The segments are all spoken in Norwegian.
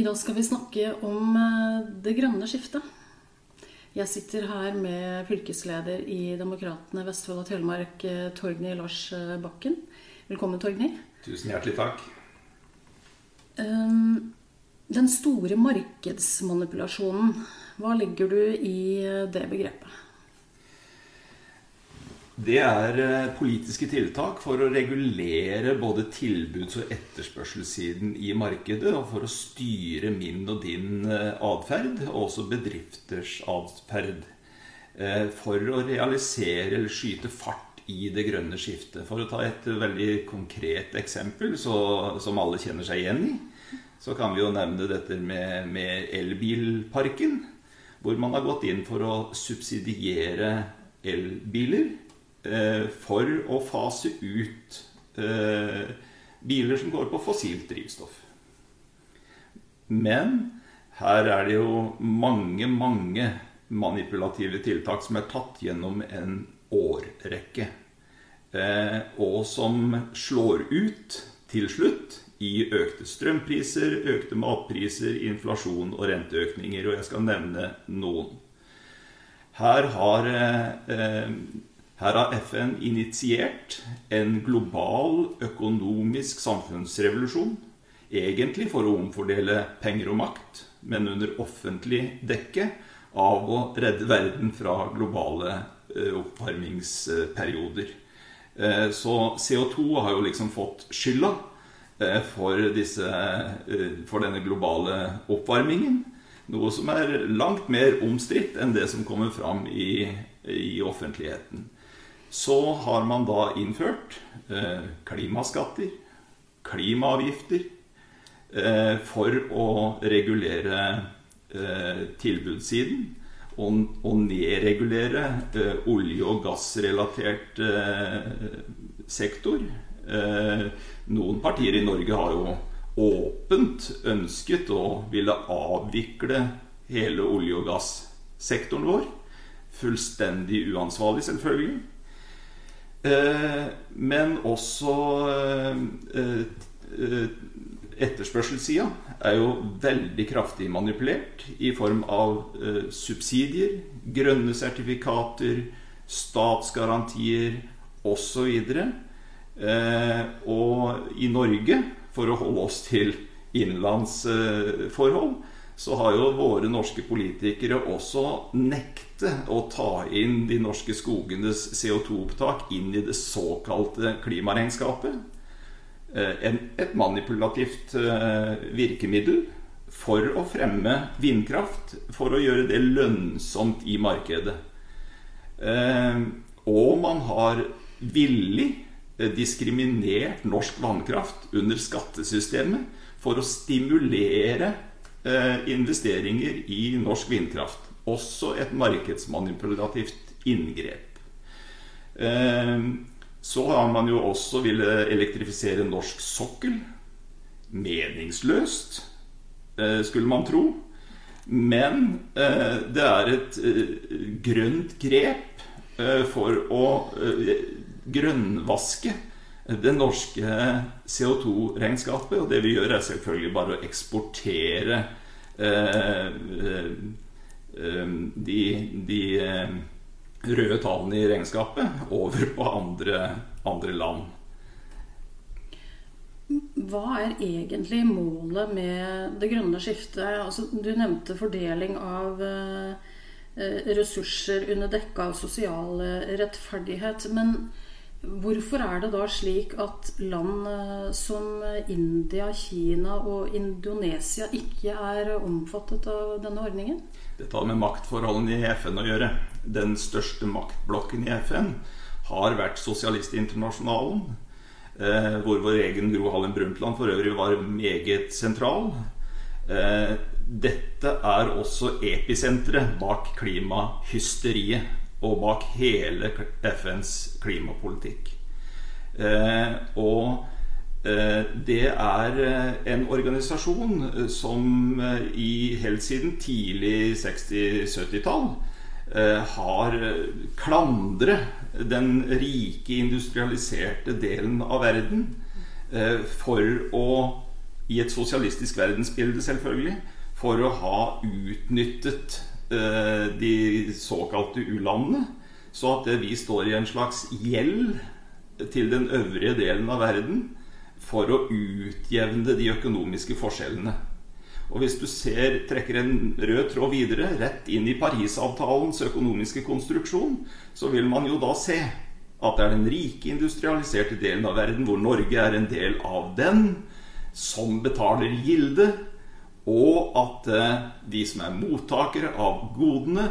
I dag skal vi snakke om eh, det grønne skiftet. Jeg sitter her med fylkesleder i Demokratene Vestfold og Telemark, eh, Torgny Lars eh, Bakken. Velkommen, Torgny. Tusen hjertelig takk. Um, den store markedsmanipulasjonen, hva legger du i det begrepet? Det er eh, politiske tiltak for å regulere både tilbuds- og etterspørselssiden i markedet, og for å styre min og din eh, atferd, og også bedrifters atferd. Eh, for å realisere eller skyte fart i det grønne skiftet. For å ta et veldig konkret eksempel så, som alle kjenner seg igjen i, så kan vi jo nevne dette med, med elbilparken. Hvor man har gått inn for å subsidiere elbiler for å fase ut eh, biler som går på fossilt drivstoff. Men her er det jo mange, mange manipulative tiltak som er tatt gjennom en årrekke. Eh, og som slår ut til slutt i økte strømpriser, økte matpriser, inflasjon og renteøkninger. Og jeg skal nevne noen. Her har eh, her har FN initiert en global økonomisk samfunnsrevolusjon. Egentlig for å omfordele penger og makt, men under offentlig dekke av å redde verden fra globale eh, oppvarmingsperioder. Eh, så CO2 har jo liksom fått skylda eh, for, disse, for denne globale oppvarmingen. Noe som er langt mer omstridt enn det som kommer fram i, i offentligheten så har man da innført eh, klimaskatter, klimaavgifter, eh, for å regulere eh, tilbudssiden og, og nedregulere eh, olje- og gassrelatert eh, sektor. Eh, noen partier i Norge har jo åpent ønsket å ville avvikle hele olje- og gassektoren vår. Fullstendig uansvarlig, selvfølgelig. Eh, men også eh, eh, etterspørselssida er jo veldig kraftig manipulert i form av subsidier, grønne sertifikater, statsgarantier osv. Eh, og i Norge, for å holde oss til innenlandsforhold, så har jo våre norske politikere også nektet å ta inn de norske skogenes CO2-opptak inn i det såkalte klimaregnskapet. Eh, et manipulativt eh, virkemiddel for å fremme vindkraft, for å gjøre det lønnsomt i markedet. Eh, og man har villig diskriminert norsk vannkraft under skattesystemet for å stimulere investeringer i norsk vindkraft. Også et markedsmanipulativt inngrep. Eh, så har man jo også ville elektrifisere norsk sokkel. Meningsløst, eh, skulle man tro. Men det er et grønt grep for å grønnvaske det norske CO2-regnskapet. Og det vi gjør, er selvfølgelig bare å eksportere eh, eh, eh de, de eh, røde tallene i regnskapet over på andre, andre land. Hva er egentlig målet med det grønne skiftet? Altså, du nevnte fordeling av ressurser under dekke av sosial rettferdighet. Men Hvorfor er det da slik at land eh, som India, Kina og Indonesia ikke er omfattet av denne ordningen? Dette har med maktforholdene i FN å gjøre. Den største maktblokken i FN har vært Sosialistinternasjonalen, eh, hvor vår egen Gro Harlem Brundtland for øvrig var meget sentral. Eh, dette er også episenteret bak klimahysteriet og bak hele FNs klimapolitikk. Eh, og eh, det er eh, en organisasjon som i helt siden tidlig 60-70-tall har klandret den rike, industrialiserte delen av verden for å i et sosialistisk verdensbilde, selvfølgelig, for å ha utnyttet de såkalte u-landene. Så at vi står i en slags gjeld til den øvrige delen av verden for å utjevne de økonomiske forskjellene. Og hvis du ser, trekker en rød tråd videre, rett inn i Parisavtalens økonomiske konstruksjon, så vil man jo da se at det er den rike, industrialiserte delen av verden, hvor Norge er en del av den, som betaler gilde, og at eh, de som er mottakere av godene,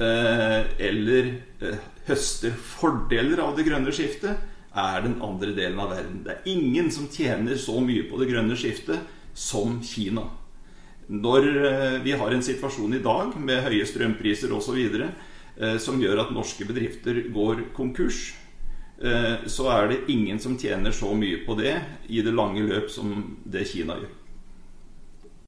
eh, eller eh, høster fordeler av det grønne skiftet, er den andre delen av verden. Det er ingen som tjener så mye på det grønne skiftet som Kina. Når vi har en situasjon i dag med høye strømpriser osv. Som gjør at norske bedrifter går konkurs, så er det ingen som tjener så mye på det i det lange løp som det Kina gjør.